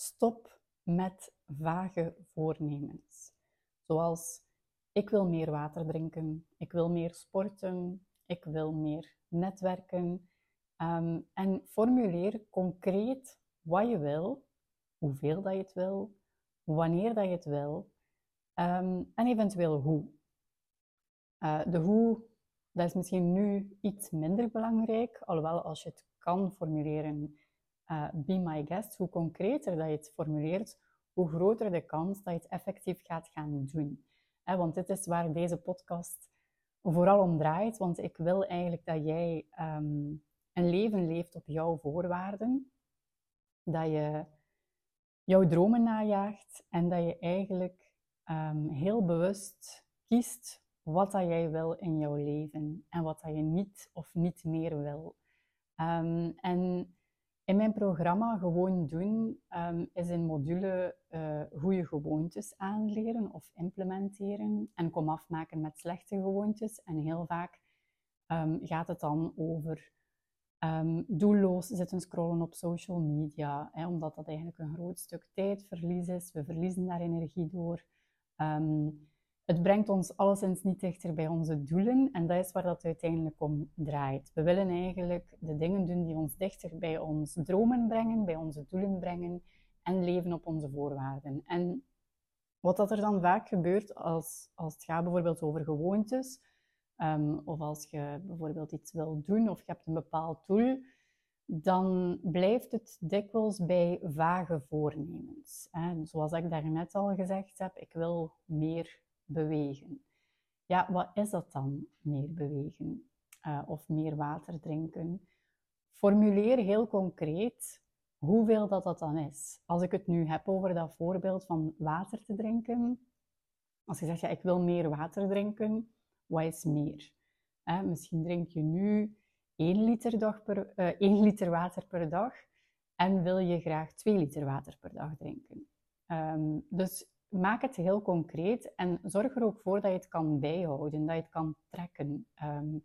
Stop met vage voornemens. Zoals ik wil meer water drinken, ik wil meer sporten, ik wil meer netwerken. Ehm, en formuleer concreet wat je wil, hoeveel dat je het wil, wanneer dat je het wil ehm, en eventueel hoe. Uh, de hoe, dat is misschien nu iets minder belangrijk, alhoewel als je het kan formuleren, uh, be my guest, hoe concreter dat je het formuleert, hoe groter de kans dat je het effectief gaat gaan doen. want dit is waar deze podcast vooral om draait, want ik wil eigenlijk dat jij ehm, een leven leeft op jouw voorwaarden, dat je jouw dromen najaagt en dat je eigenlijk ehm, heel bewust kiest wat dat jij wil in jouw leven en wat dat je niet of niet meer wil. Um, en in mijn programma Gewoon Doen um, is een module uh, goede gewoontes aanleren of implementeren en kom afmaken met slechte gewoontes. En heel vaak um, gaat het dan over um, doelloos zitten scrollen op social media, hè, omdat dat eigenlijk een groot stuk tijdverlies is. We verliezen daar energie door. Het brengt ons alleszins niet dichter bij onze doelen en dat is waar dat uiteindelijk om draait. We willen eigenlijk de dingen doen die ons dichter bij onze dromen brengen, bij onze doelen brengen en leven op onze voorwaarden. En wat dat er dan vaak gebeurt als, als het gaat bijvoorbeeld over gewoontes, um, of als je bijvoorbeeld iets wil doen of je hebt een bepaald doel, dan blijft het dikwijls bij vage voornemens. Zoals ik daarnet al gezegd heb, ik wil meer bewegen. Ja, wat is dat dan, meer bewegen? Uh, of meer water drinken? Formuleer heel concreet hoeveel dat, dat dan is. Als ik het nu heb over dat voorbeeld van water te drinken, als je zegt, ja, ik wil meer water drinken, wat is meer? Eh, misschien drink je nu 1 liter, dag per, uh, eh, 1 liter water per dag en wil je graag 2 liter water per dag drinken. Um, dus maak het heel concreet en zorg er ook voor dat je het kan bijhouden, dat je het kan trekken. Ehm,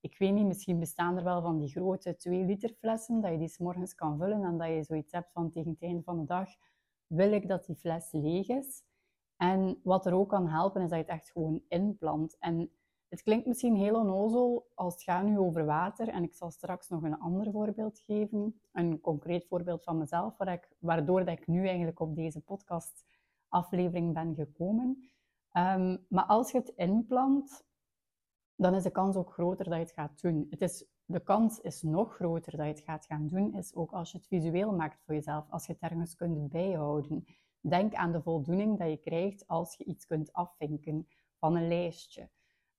ik weet niet, misschien bestaan er wel van die grote 2 liter flessen, dat je die s kan vullen en dat je zoiets hebt van tegen het einde van de dag wil ik dat die fles leeg is. En wat er ook kan helpen, is dat je het echt gewoon inplant. En het klinkt misschien heel onnozel als het gaat nu over water. En ik zal straks nog een ander voorbeeld geven. Een concreet voorbeeld van mezelf, waardoor dat ik nu eigenlijk op deze podcast aflevering ben gekomen. Ehm, maar als je het inplant, dan is de kans ook groter dat je het gaat doen. Het is, de kans is nog groter dat je het gaat gaan doen, is ook als je het visueel maakt voor jezelf, als je het ergens kunt bijhouden. Denk aan de voldoening dat je krijgt als je iets kunt afvinken van een lijstje.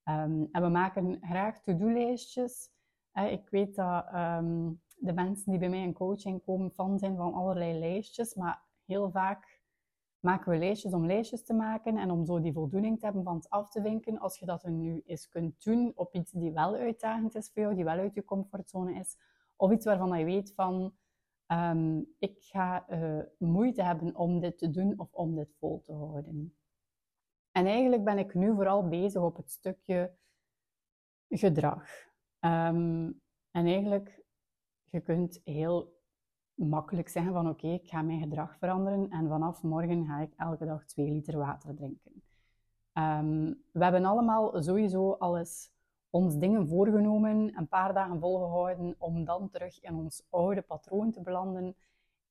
Ehm, en we maken graag to-do-lijstjes. ik weet dat ehm, de mensen die bij mij in coaching komen van zijn van allerlei lijstjes, maar heel vaak maken we lijstjes om lijstjes te maken en om zo die voldoening te hebben van het af te vinken. Als je dat nu eens kunt doen op iets die wel uitdagend is voor jou, die wel uit je comfortzone is, of iets waarvan je weet van, ehm, ik ga uh, moeite hebben om dit te doen of om dit vol te houden. En eigenlijk ben ik nu vooral bezig op het stukje gedrag. Ehm, en eigenlijk, je kunt heel makkelijk zeggen van oké, ik ga mijn gedrag veranderen en vanaf morgen ga ik elke dag twee liter water drinken. Um, we hebben allemaal sowieso alles ons dingen voorgenomen, een paar dagen volgehouden om dan terug in ons oude patroon te belanden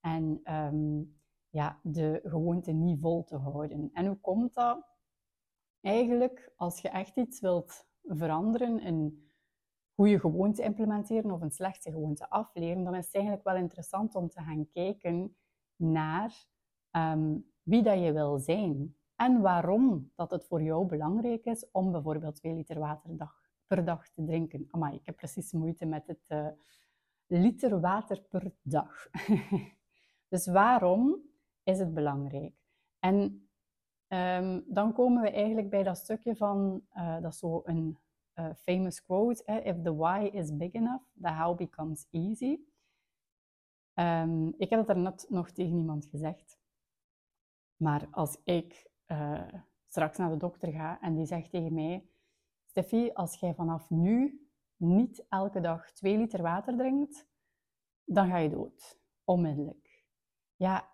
en um, ja, de gewoonte niet vol te houden. En hoe komt dat? Eigenlijk, als je echt iets wilt veranderen, een goede gewoonte implementeren of een slechte gewoonte afleren, dan is het eigenlijk wel interessant om te gaan kijken naar ehm, wie dat je wil zijn en waarom dat het voor jou belangrijk is om bijvoorbeeld 2 liter water per dag te drinken. Amai, ik heb precies moeite met het uh, liter water per dag. dus waarom is het belangrijk? En um, dan komen we eigenlijk bij dat stukje van, uh, dat zo een uh, famous quote: If the why is big enough, the how becomes easy. Um, ik heb het er net nog tegen iemand gezegd. Maar als ik uh, straks naar de dokter ga en die zegt tegen mij: Steffi, als jij vanaf nu niet elke dag 2 liter water drinkt, dan ga je dood. Onmiddellijk. Ja,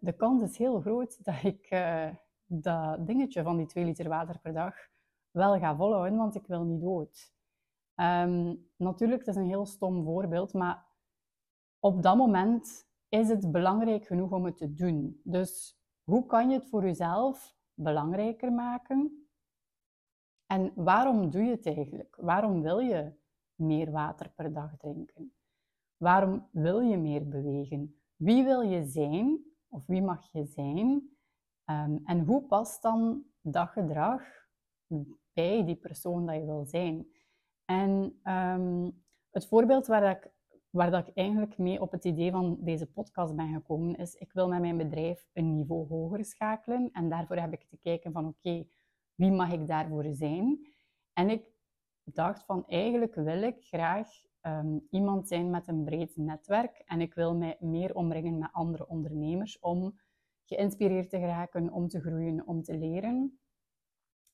de kans is heel groot dat ik dat dingetje van die 2 liter water per dag wel ga volhouden, want ik wil niet dood. Um, natuurlijk, het is een heel stom voorbeeld, maar op dat moment is het belangrijk genoeg om het te doen. Dus hoe kan je het voor jezelf belangrijker maken? En waarom doe je het eigenlijk? Waarom wil je meer water per dag drinken? Waarom wil je meer bewegen? Wie wil je zijn of wie mag je zijn? Um, en hoe past dan dat gedrag bij die persoon dat je wil zijn? En um, het voorbeeld waar ik, waar dat ik eigenlijk mee op het idee van deze podcast ben gekomen, is ik wil met mijn bedrijf een niveau hoger schakelen. En daarvoor heb ik te kijken van oké, wie mag ik daarvoor zijn? En ik dacht van eigenlijk wil ik graag um, iemand zijn met een breed netwerk en ik wil mij meer omringen met andere ondernemers om geïnspireerd te geraken, om te groeien, om te leren.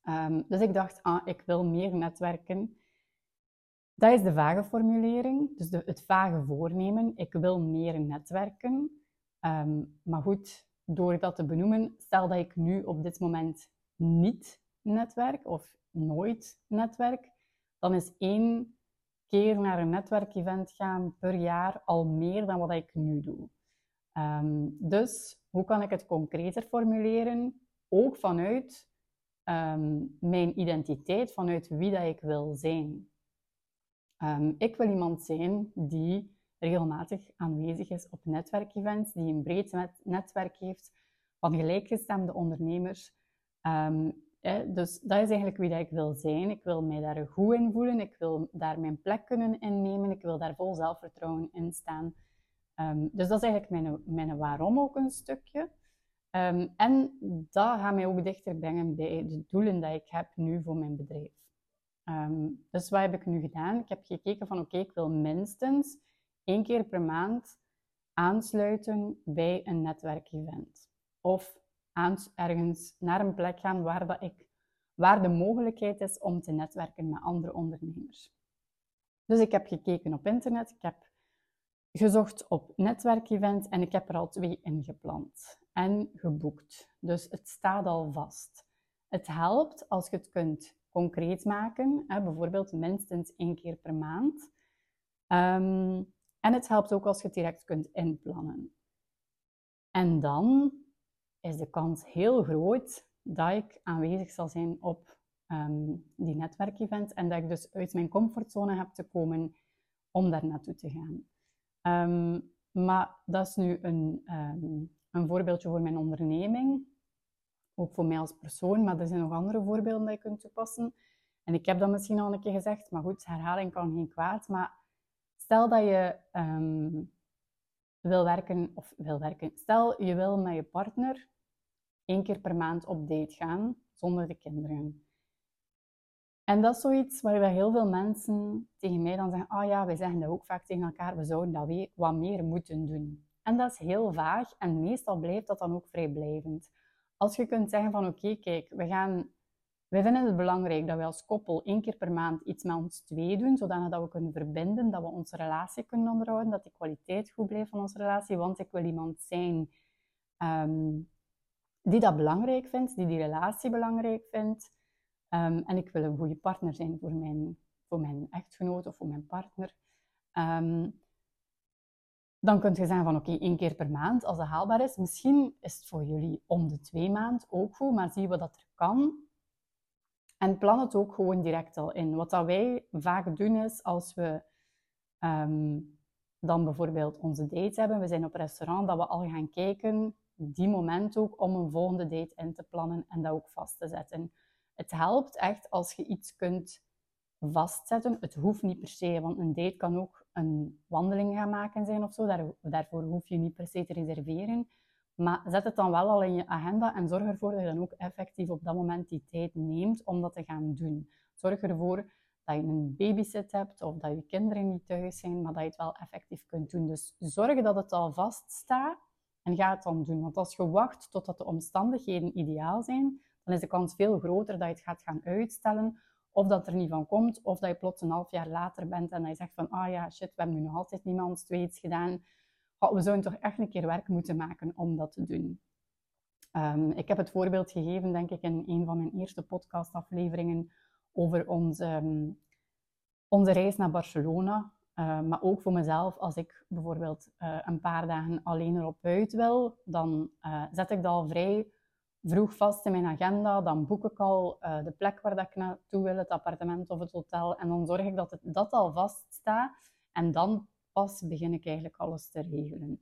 Um, dus ik dacht, ah, ik wil meer netwerken. Dat is de vage formulering, dus de, het vage voornemen. Ik wil meer netwerken. Um, maar goed, door dat te benoemen, stel dat ik nu op dit moment niet netwerk of nooit netwerk, dan is één keer naar een netwerkevent gaan per jaar al meer dan wat ik nu doe. Um, dus hoe kan ik het concreter formuleren? Ook vanuit um, mijn identiteit, vanuit wie dat ik wil zijn. Um, ik wil iemand zijn die regelmatig aanwezig is op netwerkevents, die een breed netwerk heeft van gelijkgestemde ondernemers. Um, dus dat is eigenlijk wie dat ik wil zijn. Ik wil mij daar goed in voelen. Ik wil daar mijn plek kunnen innemen. Ik wil daar vol zelfvertrouwen in staan. Dus dat is eigenlijk mijn, mijn waarom ook een stukje. Um, en dat gaat mij ook dichter brengen bij de doelen die ik heb nu voor mijn bedrijf. Um, dus wat heb ik nu gedaan? Ik heb gekeken van oké, ik wil minstens één keer per maand aansluiten bij een netwerkevent. Of ergens naar een plek gaan waar, dat ik, waar de mogelijkheid is om te netwerken met andere ondernemers. Dus ik heb gekeken op internet, ik heb gezocht op netwerkevent en ik heb er al twee ingepland en geboekt. Dus het staat al vast. Het helpt als je het kunt concreet maken, hè, bijvoorbeeld minstens één keer per maand. Um, en het helpt ook als je het direct kunt inplannen. En dan is de kans heel groot dat ik aanwezig zal zijn op um, die netwerkevent en dat ik dus uit mijn comfortzone heb te komen om daar naartoe te gaan. Um, maar dat is nu een, een voorbeeldje voor mijn onderneming, ook voor mij als persoon, maar er zijn nog andere voorbeelden die je kunt toepassen. En ik heb dat misschien al een keer gezegd, maar goed, herhaling kan geen kwaad. Maar stel dat je wil werken, of wil werken, stel je wil met je partner één keer per maand op date gaan zonder de kinderen. En dat is zoiets waar heel veel mensen tegen mij dan zeggen, ah oh ja, wij zeggen dat ook vaak tegen elkaar, we zouden dat wat meer moeten doen. En dat is heel vaag en meestal blijft dat dan ook vrijblijvend. Als je kunt zeggen van oké, kijk, we gaan, wij vinden het belangrijk dat we als koppel één keer per maand iets met ons twee doen, zodat we kunnen verbinden, dat we onze relatie kunnen onderhouden, dat de kwaliteit goed blijft van onze relatie, want ik wil iemand zijn um, die dat belangrijk vindt, die die relatie belangrijk vindt. Um, en ik wil een goede partner zijn voor mijn, voor mijn echtgenoot of voor mijn partner. Um, dan kunt je zeggen van oké, één keer per maand als dat haalbaar is. Misschien is het voor jullie om de twee maanden ook goed, maar zie we dat er kan. En plan het ook gewoon direct al in. Wat dat wij vaak doen is als we um, dan bijvoorbeeld onze date hebben, we zijn op restaurant, dat we al gaan kijken die moment ook om een volgende date in te plannen en dat ook vast te zetten. Het helpt echt als je iets kunt vastzetten. Het hoeft niet per se, want een date kan ook een wandeling gaan maken zijn of zo. Daar, daarvoor hoef je niet per se te reserveren. Maar zet het dan wel al in je agenda en zorg ervoor dat je dan ook effectief op dat moment die tijd neemt om dat te gaan doen. Zorg ervoor dat je een babysit hebt of dat je kinderen niet thuis zijn, maar dat je het wel effectief kunt doen. Dus zorg dat het al vaststaat en ga het dan doen. Want als je wacht totdat de omstandigheden ideaal zijn, dan is de kans veel groter dat je het gaat gaan uitstellen, of dat er niet van komt, of dat je plots een half jaar later bent en dat je zegt van, ah ja, shit, we hebben nu nog altijd niemand twee iets gedaan. we zouden toch echt een keer werk moeten maken om dat te doen. Ehm, ik heb het voorbeeld gegeven, denk ik, in een van mijn eerste podcastafleveringen over onze, ehm, reis naar Barcelona. Uh, maar ook voor mezelf, als ik bijvoorbeeld uh, een paar dagen alleen erop uit wil, dan uh, zet ik dat al vrij vroeg vast in mijn agenda. Dan boek ik al de plek waar dat ik naartoe wil, het appartement of het hotel. En dan zorg ik dat het, dat al vaststaat. En dan pas begin ik eigenlijk alles te regelen.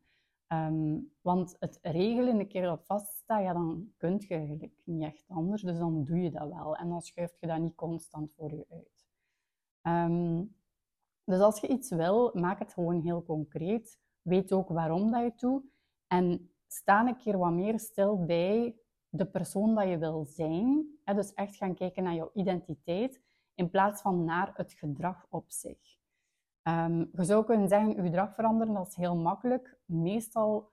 Um, want het regelen, een keer dat vaststaat, ja, dan kun je eigenlijk niet echt anders. Dus dan doe je dat wel. En dan schuift je dat niet constant voor je uit. Um, dus als je iets wil, maak het gewoon heel concreet. Weet ook waarom dat je het doet. En sta een keer wat meer stil bij de persoon dat je wil zijn. Dus echt gaan kijken naar jouw identiteit in plaats van naar het gedrag op zich. Um, je zou kunnen zeggen, je gedrag veranderen, dat is heel makkelijk. Meestal,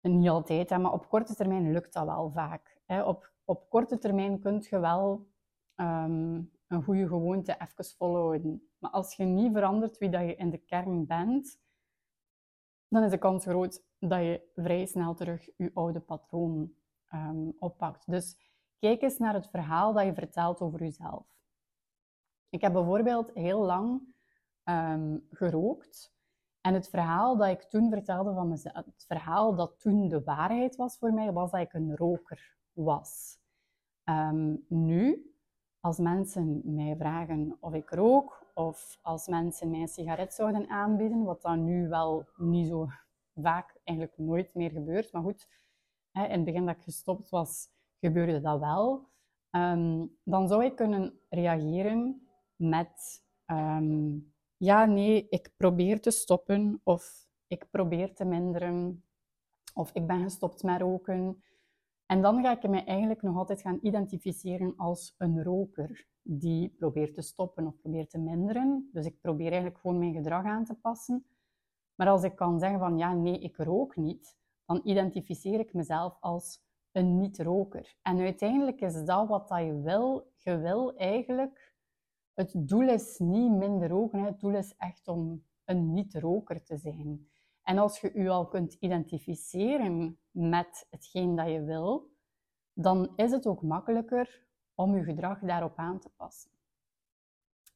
niet altijd, hè, maar op korte termijn lukt dat wel vaak. Hè. Op, op korte termijn kun je wel um, een goede gewoonte even volhouden. Maar als je niet verandert wie dat je in de kern bent, dan is de kans groot dat je vrij snel terug je oude patroon um, oppakt. Dus kijk eens naar het verhaal dat je vertelt over jezelf. Ik heb bijvoorbeeld heel lang um, gerookt. En het verhaal dat ik toen vertelde van mezelf, het verhaal dat toen de waarheid was voor mij, was dat ik een roker was. Um, nu, als mensen mij vragen of ik rook, of als mensen mij een sigaret zouden aanbieden, wat dan nu wel niet zo vaak, eigenlijk nooit meer gebeurt. Maar goed, in het begin dat ik gestopt was, gebeurde dat wel. Um, dan zou ik kunnen reageren met um, ja, nee, ik probeer te stoppen of ik probeer te minderen of ik ben gestopt met roken. En dan ga ik me eigenlijk nog altijd gaan identificeren als een roker die probeert te stoppen of probeert te minderen. Dus ik probeer eigenlijk gewoon mijn gedrag aan te passen. Maar als ik kan zeggen van ja, nee, ik rook niet, dan identificeer ik mezelf als een niet-roker. En uiteindelijk is dat wat dat je wil. Je wil eigenlijk, het doel is niet minder roken, het doel is echt om een niet-roker te zijn. En als je je al kunt identificeren met hetgeen dat je wil, dan is het ook makkelijker om je gedrag daarop aan te passen.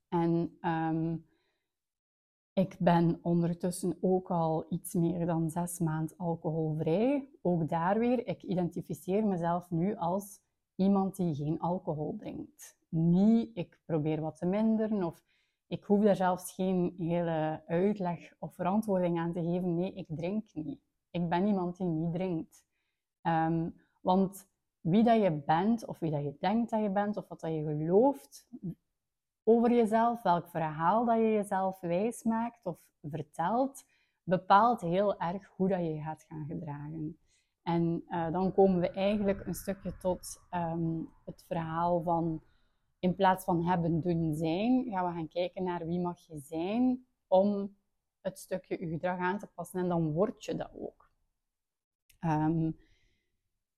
En um, ik ben ondertussen ook al iets meer dan zes maanden alcoholvrij. Ook daar weer, ik identificeer mezelf nu als iemand die geen alcohol drinkt. Niet, ik probeer wat te minderen of ik hoef daar zelfs geen hele uitleg of verantwoording aan te geven. Nee, ik drink niet. Ik ben iemand die niet drinkt. Um, want wie dat je bent, of wie dat je denkt dat je bent, of wat dat je gelooft over jezelf, welk verhaal dat je jezelf wijs maakt of vertelt, bepaalt heel erg hoe dat je gaat gaan gedragen. En uh, dan komen we eigenlijk een stukje tot um, het verhaal van in plaats van hebben, doen, zijn, gaan we gaan kijken naar wie mag je zijn om het stukje je gedrag aan te passen. En dan word je dat ook. Um,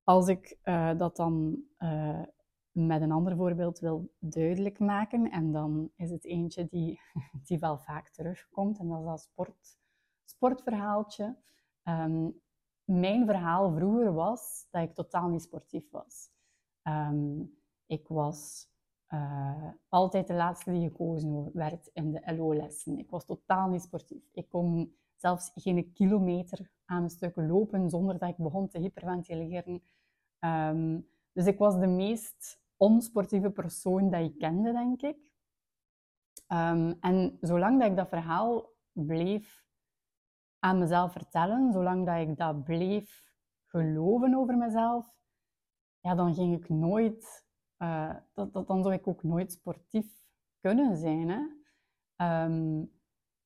als ik uh, dat dan uh, met een ander voorbeeld wil duidelijk maken, en dan is het eentje die, die wel vaak terugkomt, en dat is dat sport, sportverhaaltje. Um, mijn verhaal vroeger was dat ik totaal niet sportief was. Um, ik was uh, altijd de laatste die gekozen werd in de LO-lessen. Ik was totaal niet sportief. Ik kon zelfs geen kilometer aan een stuk lopen zonder dat ik begon te hyperventileren. Um, dus ik was de meest onsportieve persoon dat ik kende, denk ik. Um, en zolang dat ik dat verhaal bleef aan mezelf vertellen, zolang dat ik dat bleef geloven over mezelf, ja, dan ging ik nooit, uh, dat, dat, dan zou ik ook nooit sportief kunnen zijn. Hè? Um,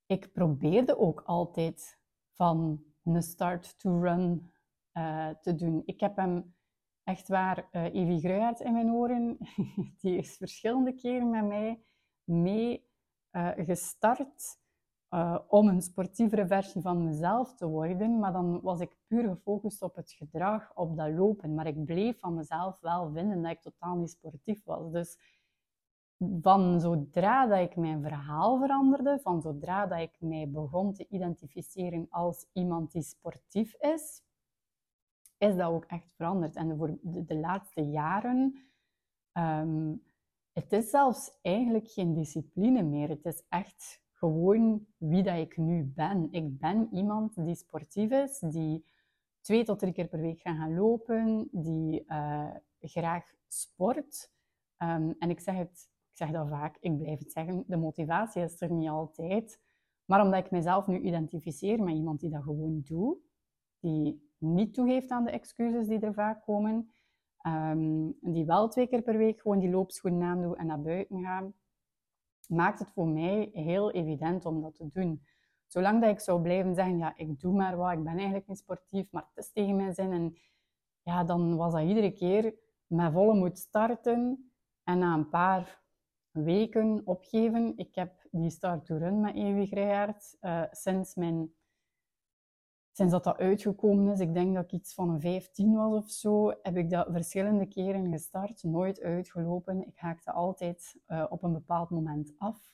ik probeerde ook altijd van een start to run uh, te doen. Ik heb hem echt waar, uh, Evie Gruijert in mijn oren, die is verschillende keren met mij mee uh, gestart uh, om een sportievere versie van mezelf te worden. Maar dan was ik puur gefocust op het gedrag, op dat lopen. Maar ik bleef van mezelf wel vinden dat ik totaal niet sportief was. Dus van zodra dat ik mijn verhaal veranderde, van zodra dat ik mij begon te identificeren als iemand die sportief is, is dat ook echt veranderd. En voor de, laatste jaren, um, het is zelfs eigenlijk geen discipline meer. Het is echt gewoon wie dat ik nu ben. Ik ben iemand die sportief is, die twee tot drie keer per week gaat gaan lopen, die uh, graag sport. Um, en ik zeg, het, ik zeg dat vaak, ik blijf het zeggen, de motivatie is er niet altijd. Maar omdat ik mezelf nu identificeer met iemand die dat gewoon doet, die niet toegeeft aan de excuses die er vaak komen, um, die wel twee keer per week gewoon die loopschoenen aandoet en naar buiten gaat, maakt het voor mij heel evident om dat te doen. Zolang dat ik zou blijven zeggen, ja, ik doe maar wat, ik ben eigenlijk niet sportief, maar het is tegen mijn zin. En ja, dan was dat iedere keer met volle moed starten en na een paar weken opgeven. Ik heb die start to run met Eeuwig Grijhaard uh, sinds mijn sinds dat dat uitgekomen is, ik denk dat ik iets van een 15 was of zo, heb ik dat verschillende keren gestart, nooit uitgelopen. Ik haakte altijd uh, op een bepaald moment af.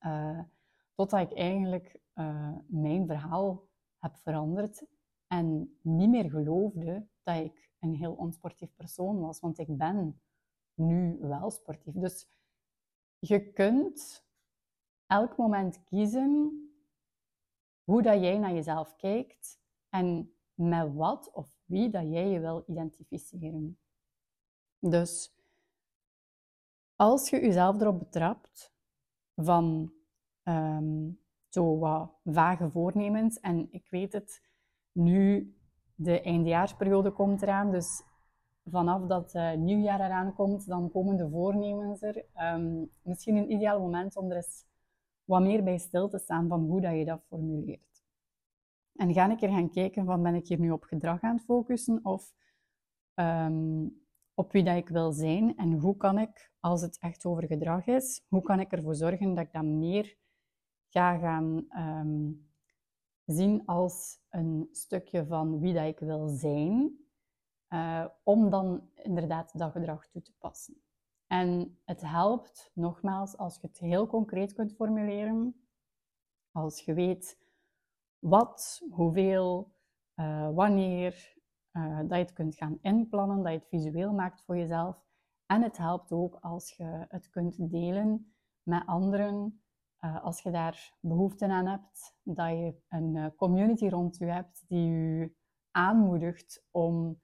Uh, totdat ik eigenlijk uh, mijn verhaal heb veranderd en niet meer geloofde dat ik een heel onsportief persoon was, want ik ben nu wel sportief. Dus je kunt elk moment kiezen hoe dat jij naar jezelf kijkt en met wat of wie dat jij je wil identificeren. Dus als je jezelf erop betrapt van um, zo wat vage voornemens, en ik weet het, nu de eindejaarsperiode komt eraan, dus vanaf dat uh, nieuwjaar eraan komt, dan komen de voornemens er. Um, misschien een ideaal moment om er eens wat meer bij stil te staan van hoe dat je dat formuleert. En ga een keer gaan kijken van ben ik hier nu op gedrag aan het focussen of um, op wie dat ik wil zijn en hoe kan ik, als het echt over gedrag is, hoe kan ik ervoor zorgen dat ik dat meer ga gaan um, zien als een stukje van wie dat ik wil zijn, uh, om dan inderdaad dat gedrag toe te passen. En het helpt, nogmaals, als je het heel concreet kunt formuleren. Als je weet wat, hoeveel, uh, wanneer, uh, dat je het kunt gaan inplannen, dat je het visueel maakt voor jezelf. En het helpt ook als je het kunt delen met anderen, uh, als je daar behoefte aan hebt, dat je een community rond je hebt die je aanmoedigt om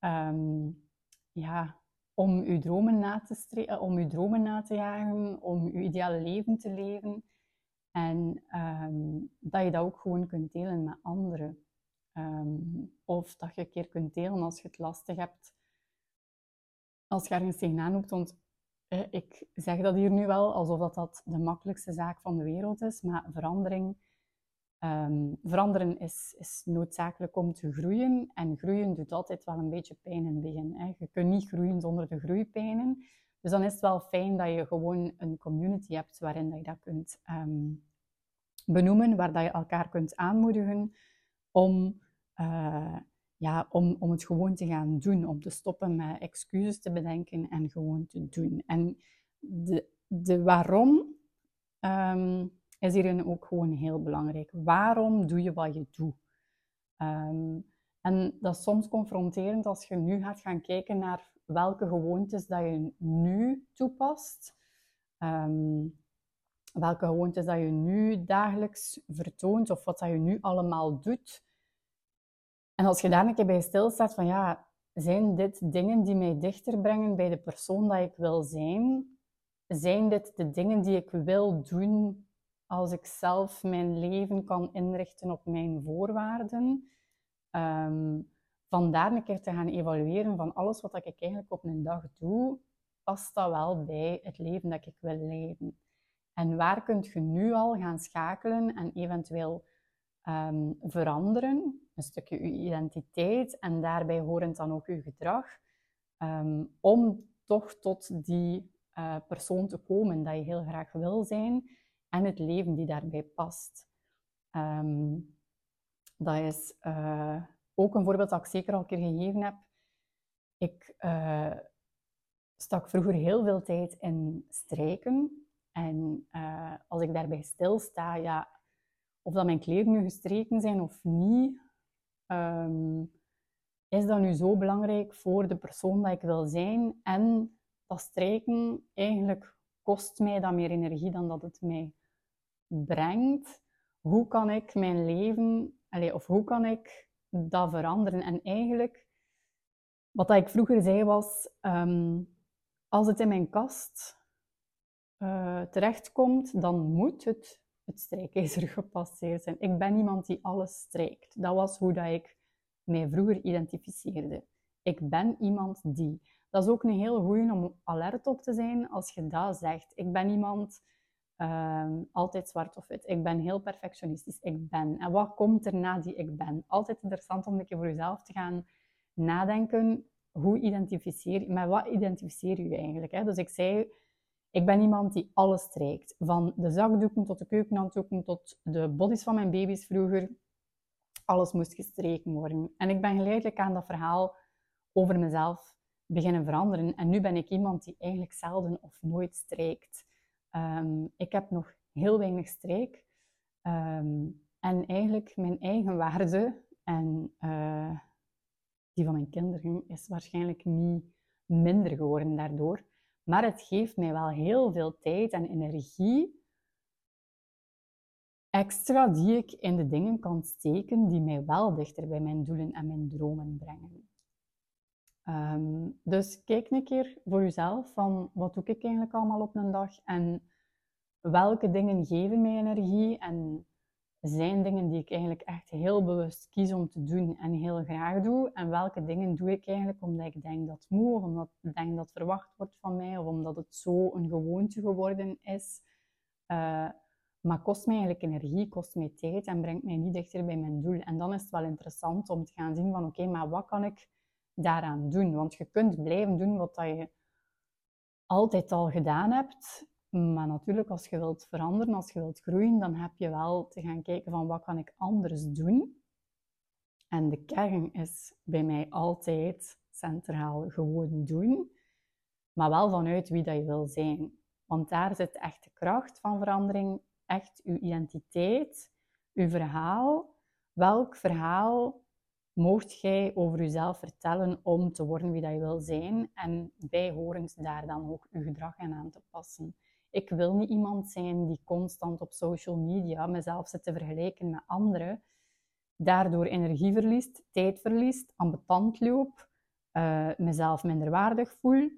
um, ja, om uw dromen na te, eh, om uw dromen na te jagen, om uw ideale leven te leven. En um, dat je dat ook gewoon kunt delen met anderen. Um, of dat je een keer kunt delen als je het lastig hebt. Als je ergens tegenaan loopt, want eh, ik zeg dat hier nu wel alsof dat, dat de makkelijkste zaak van de wereld is, maar verandering Um, veranderen is, is, noodzakelijk om te groeien. En groeien doet altijd wel een beetje pijn in het begin. Hè. Je kunt niet groeien zonder de groeipijnen. Dus dan is het wel fijn dat je gewoon een community hebt waarin dat je dat kunt um, benoemen, waar dat je elkaar kunt aanmoedigen om, uh, ja, om, om het gewoon te gaan doen. Om te stoppen met excuses te bedenken en gewoon te doen. En de, de waarom... Um, is hierin ook gewoon heel belangrijk. Waarom doe je wat je doet? Ehm, en dat is soms confronterend als je nu gaat gaan kijken naar welke gewoontes dat je nu toepast. Ehm, welke gewoontes dat je nu dagelijks vertoont of wat dat je nu allemaal doet. En als je daar een keer bij stilstaat van ja, zijn dit dingen die mij dichter brengen bij de persoon dat ik wil zijn? Zijn dit de dingen die ik wil doen als ik zelf mijn leven kan inrichten op mijn voorwaarden. Um, vandaar een keer te gaan evalueren van alles wat ik eigenlijk op een dag doe, past dat wel bij het leven dat ik wil leiden? En waar kunt je nu al gaan schakelen en eventueel um, veranderen? Een stukje je identiteit en daarbij horend dan ook je gedrag, um, om toch tot die uh, persoon te komen dat je heel graag wil zijn en het leven die daarbij past. Ehm, dat is uh, ook een voorbeeld dat ik zeker al een keer gegeven heb. Ik uh, stak vroeger heel veel tijd in strijken. En uh, als ik daarbij stilsta, ja, of dat mijn kleren nu gestreken zijn of niet, um, is dat nu zo belangrijk voor de persoon dat ik wil zijn? En dat strijken eigenlijk kost mij dan meer energie dan dat het mij brengt. Hoe kan ik mijn leven, of hoe kan ik dat veranderen? En eigenlijk, wat ik vroeger zei was, um, als het in mijn kast uh, terechtkomt, dan moet het het strijkijzer gepasseerd zijn. Ik ben iemand die alles strijkt. Dat was hoe dat ik mij vroeger identificeerde. Ik ben iemand die. Dat is ook een heel goeie om alert op te zijn als je dat zegt. Ik ben iemand uh, altijd zwart of wit. Ik ben heel perfectionistisch. Ik ben. En wat komt er na die ik ben? Altijd interessant om een keer voor jezelf te gaan nadenken. Hoe identificeer met wat identificeer je eigenlijk? Hè? Dus ik zei, ik ben iemand die alles strijkt. Van de zakdoeken tot de keukenhanddoeken tot de bodies van mijn baby's vroeger. Alles moest gestreken worden. En ik ben geleidelijk aan dat verhaal over mezelf beginnen veranderen. En nu ben ik iemand die eigenlijk zelden of nooit strijkt. Um, ik heb nog heel weinig streek. Um, en eigenlijk mijn eigen waarde en uh, die van mijn kinderen is waarschijnlijk niet minder geworden daardoor. Maar het geeft mij wel heel veel tijd en energie extra die ik in de dingen kan steken die mij wel dichter bij mijn doelen en mijn dromen brengen. Um, dus kijk een keer voor jezelf van wat doe ik eigenlijk allemaal op een dag en welke dingen geven mij energie en zijn dingen die ik eigenlijk echt heel bewust kies om te doen en heel graag doe. En welke dingen doe ik eigenlijk omdat ik denk dat het moet, of omdat ik denk dat verwacht wordt van mij, of omdat het zo een gewoonte geworden is. Uh, maar kost mij eigenlijk energie, kost mij tijd en brengt mij niet dichter bij mijn doel. En dan is het wel interessant om te gaan zien van oké, maar wat kan ik daaraan doen? Want je kunt blijven doen wat je altijd al gedaan hebt. Maar natuurlijk, als je wilt veranderen, als je wilt groeien, dan heb je wel te gaan kijken van wat kan ik anders doen. En de kern is bij mij altijd centraal gewoon doen, maar wel vanuit wie dat je wil zijn. Want daar zit echt de kracht van verandering, echt uw identiteit, uw verhaal. Welk verhaal moogt jij over jezelf vertellen om te worden wie dat je wil zijn en bijhorend daar dan ook uw gedrag aan te passen. Ik wil niet iemand zijn die constant op social media mezelf zit te vergelijken met anderen, daardoor energie verliest, tijd verliest, ambetant loop, uh, mezelf minder waardig voel.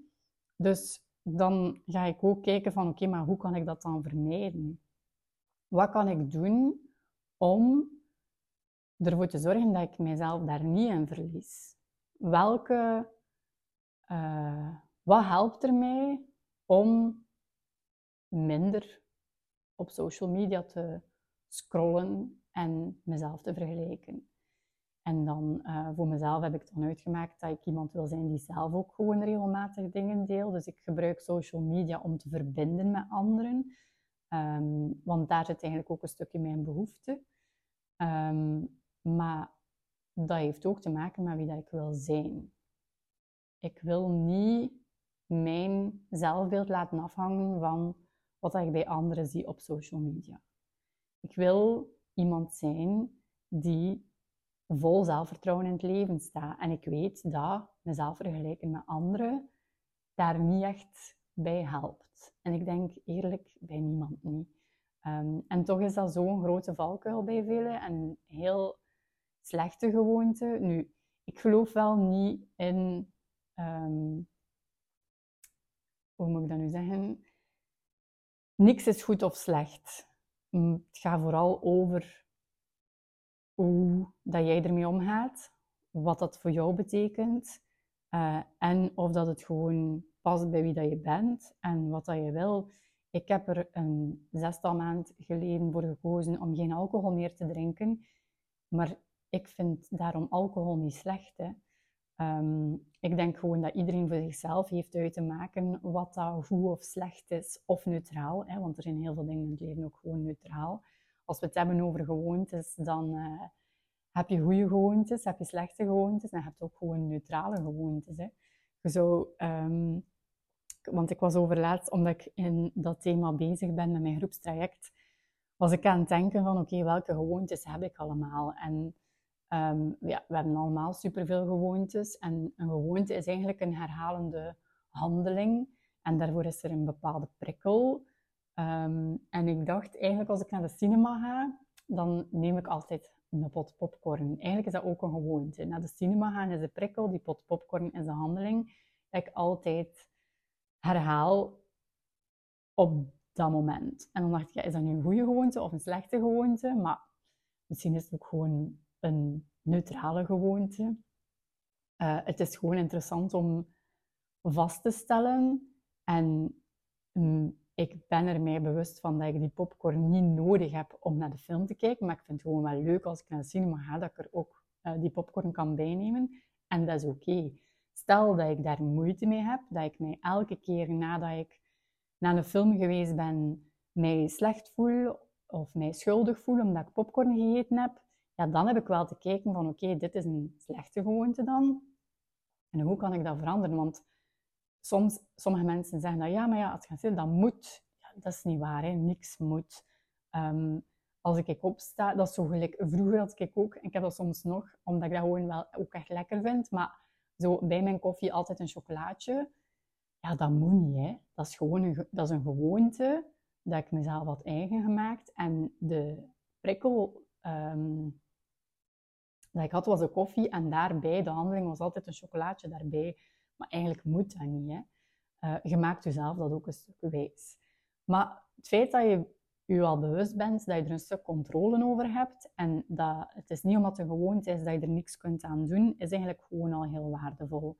Dus dan ga ik ook kijken van oké, maar hoe kan ik dat dan vermijden? Wat kan ik doen om ervoor te zorgen dat ik mezelf daar niet in verlies? Welke, uh, wat helpt er mij om minder op social media te scrollen en mezelf te vergelijken. En dan uh, voor mezelf heb ik dan uitgemaakt dat ik iemand wil zijn die zelf ook gewoon regelmatig dingen deelt. Dus ik gebruik social media om te verbinden met anderen. Um, want daar zit eigenlijk ook een stukje mijn behoefte. Um, maar dat heeft ook te maken met wie dat ik wil zijn. Ik wil niet mijn zelfbeeld laten afhangen van wat ik bij anderen zie op social media. Ik wil iemand zijn die vol zelfvertrouwen in het leven staat. En ik weet dat mezelf vergelijken met anderen daar niet echt bij helpt. En ik denk eerlijk bij niemand niet. Um, en toch is dat zo'n grote valkuil bij velen en heel slechte gewoonte. Nu, ik geloof wel niet in, um, hoe moet ik dat nu zeggen? niks is goed of slecht. Het gaat vooral over hoe dat jij ermee omgaat, wat dat voor jou betekent uh, en of dat het gewoon past bij wie dat je bent en wat dat je wil. Ik heb er een zestal maand geleden voor gekozen om geen alcohol meer te drinken, maar ik vind daarom alcohol niet slecht. Hè. Um, ik denk gewoon dat iedereen voor zichzelf heeft uit te maken wat dat goed of slecht is, of neutraal. Hè, want er zijn heel veel dingen in het leven ook gewoon neutraal. Als we het hebben over gewoontes, dan uh, heb je goede gewoontes, heb je slechte gewoontes en heb je ook gewoon neutrale gewoontes. Hè. Um, want ik was overlaatst, omdat ik in dat thema bezig ben met mijn groepstraject, was ik aan het denken van, oké, welke gewoontes heb ik allemaal? En ehm, ja, we hebben allemaal superveel gewoontes. En een gewoonte is eigenlijk een herhalende handeling. En daarvoor is er een bepaalde prikkel. Ehm, en ik dacht, eigenlijk als ik naar de cinema ga, dan neem ik altijd een pot popcorn. Eigenlijk is dat ook een gewoonte. Naar de cinema gaan is de prikkel, die pot popcorn is de handeling. Dat ik altijd herhaal op dat moment. En dan dacht ik, ja, is dat nu een goede gewoonte of een slechte gewoonte? Maar misschien is het ook gewoon een neutrale gewoonte. Uh, het is gewoon interessant om vast te stellen. En um, ik ben er mij bewust van dat ik die popcorn niet nodig heb om naar de film te kijken. Maar ik vind het gewoon wel leuk als ik naar de cinema ga, dat ik er ook uh, die popcorn kan bijnemen. En dat is oké. Stel dat ik daar moeite mee heb, dat ik mij elke keer nadat ik naar een film geweest ben, mij slecht voel of mij schuldig voel omdat ik popcorn gegeten heb, ja, dan heb ik wel te kijken van oké, dit is een slechte gewoonte dan. En hoe kan ik dat veranderen? Want soms, sommige mensen zeggen dat ja, maar ja, als je gaat zitten, dat moet. Ja, dat is niet waar, hè. niks moet. Um, als ik opsta, dat is zo gelijk, vroeger had ik ook, ik heb dat soms nog, omdat ik dat gewoon wel ook echt lekker vind, maar zo bij mijn koffie altijd een chocolaatje. Ja, dat moet niet, hè. Dat is gewoon een, dat is een gewoonte dat ik mezelf had eigen gemaakt. En de prikkel dat ik had was de koffie en daarbij, de handeling was altijd een chocolaatje daarbij. Maar eigenlijk moet dat niet. Hè. Uh, je maakt jezelf dat ook een stuk wijs. Maar het feit dat je je al bewust bent, dat je er een stuk controle over hebt en dat het is niet omdat het een gewoonte is dat je er niks kunt aan doen, is eigenlijk gewoon al heel waardevol.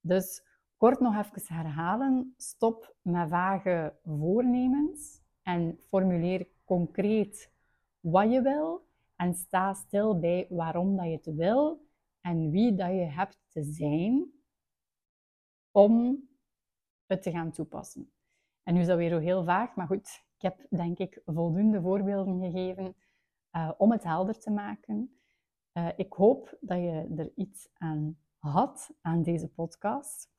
Dus kort nog even herhalen. Stop met vage voornemens en formuleer concreet wat je wil en sta stil bij waarom dat je het wil en wie dat je hebt te zijn om het te gaan toepassen. En nu is dat weer heel vaag, maar goed, ik heb denk ik voldoende voorbeelden gegeven uh, om het helder te maken. Uh, ik hoop dat je er iets aan had aan deze podcast.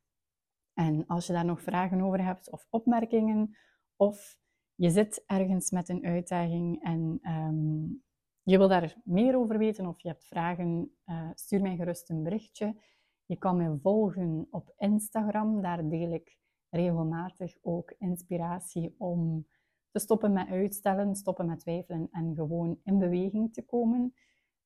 En als je daar nog vragen over hebt of opmerkingen, of je zit ergens met een uitdaging en um, je wil daar meer over weten of je hebt vragen, uh, stuur mij gerust een berichtje. Je kan mij volgen op Instagram. Daar deel ik regelmatig ook inspiratie om te stoppen met uitstellen, stoppen met twijfelen en gewoon in beweging te komen.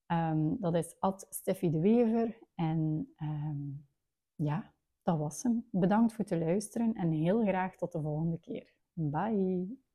Um, dat is Steffi de Wever. En um, ja, dat was hem. Bedankt voor het luisteren en heel graag tot de volgende keer. Bye!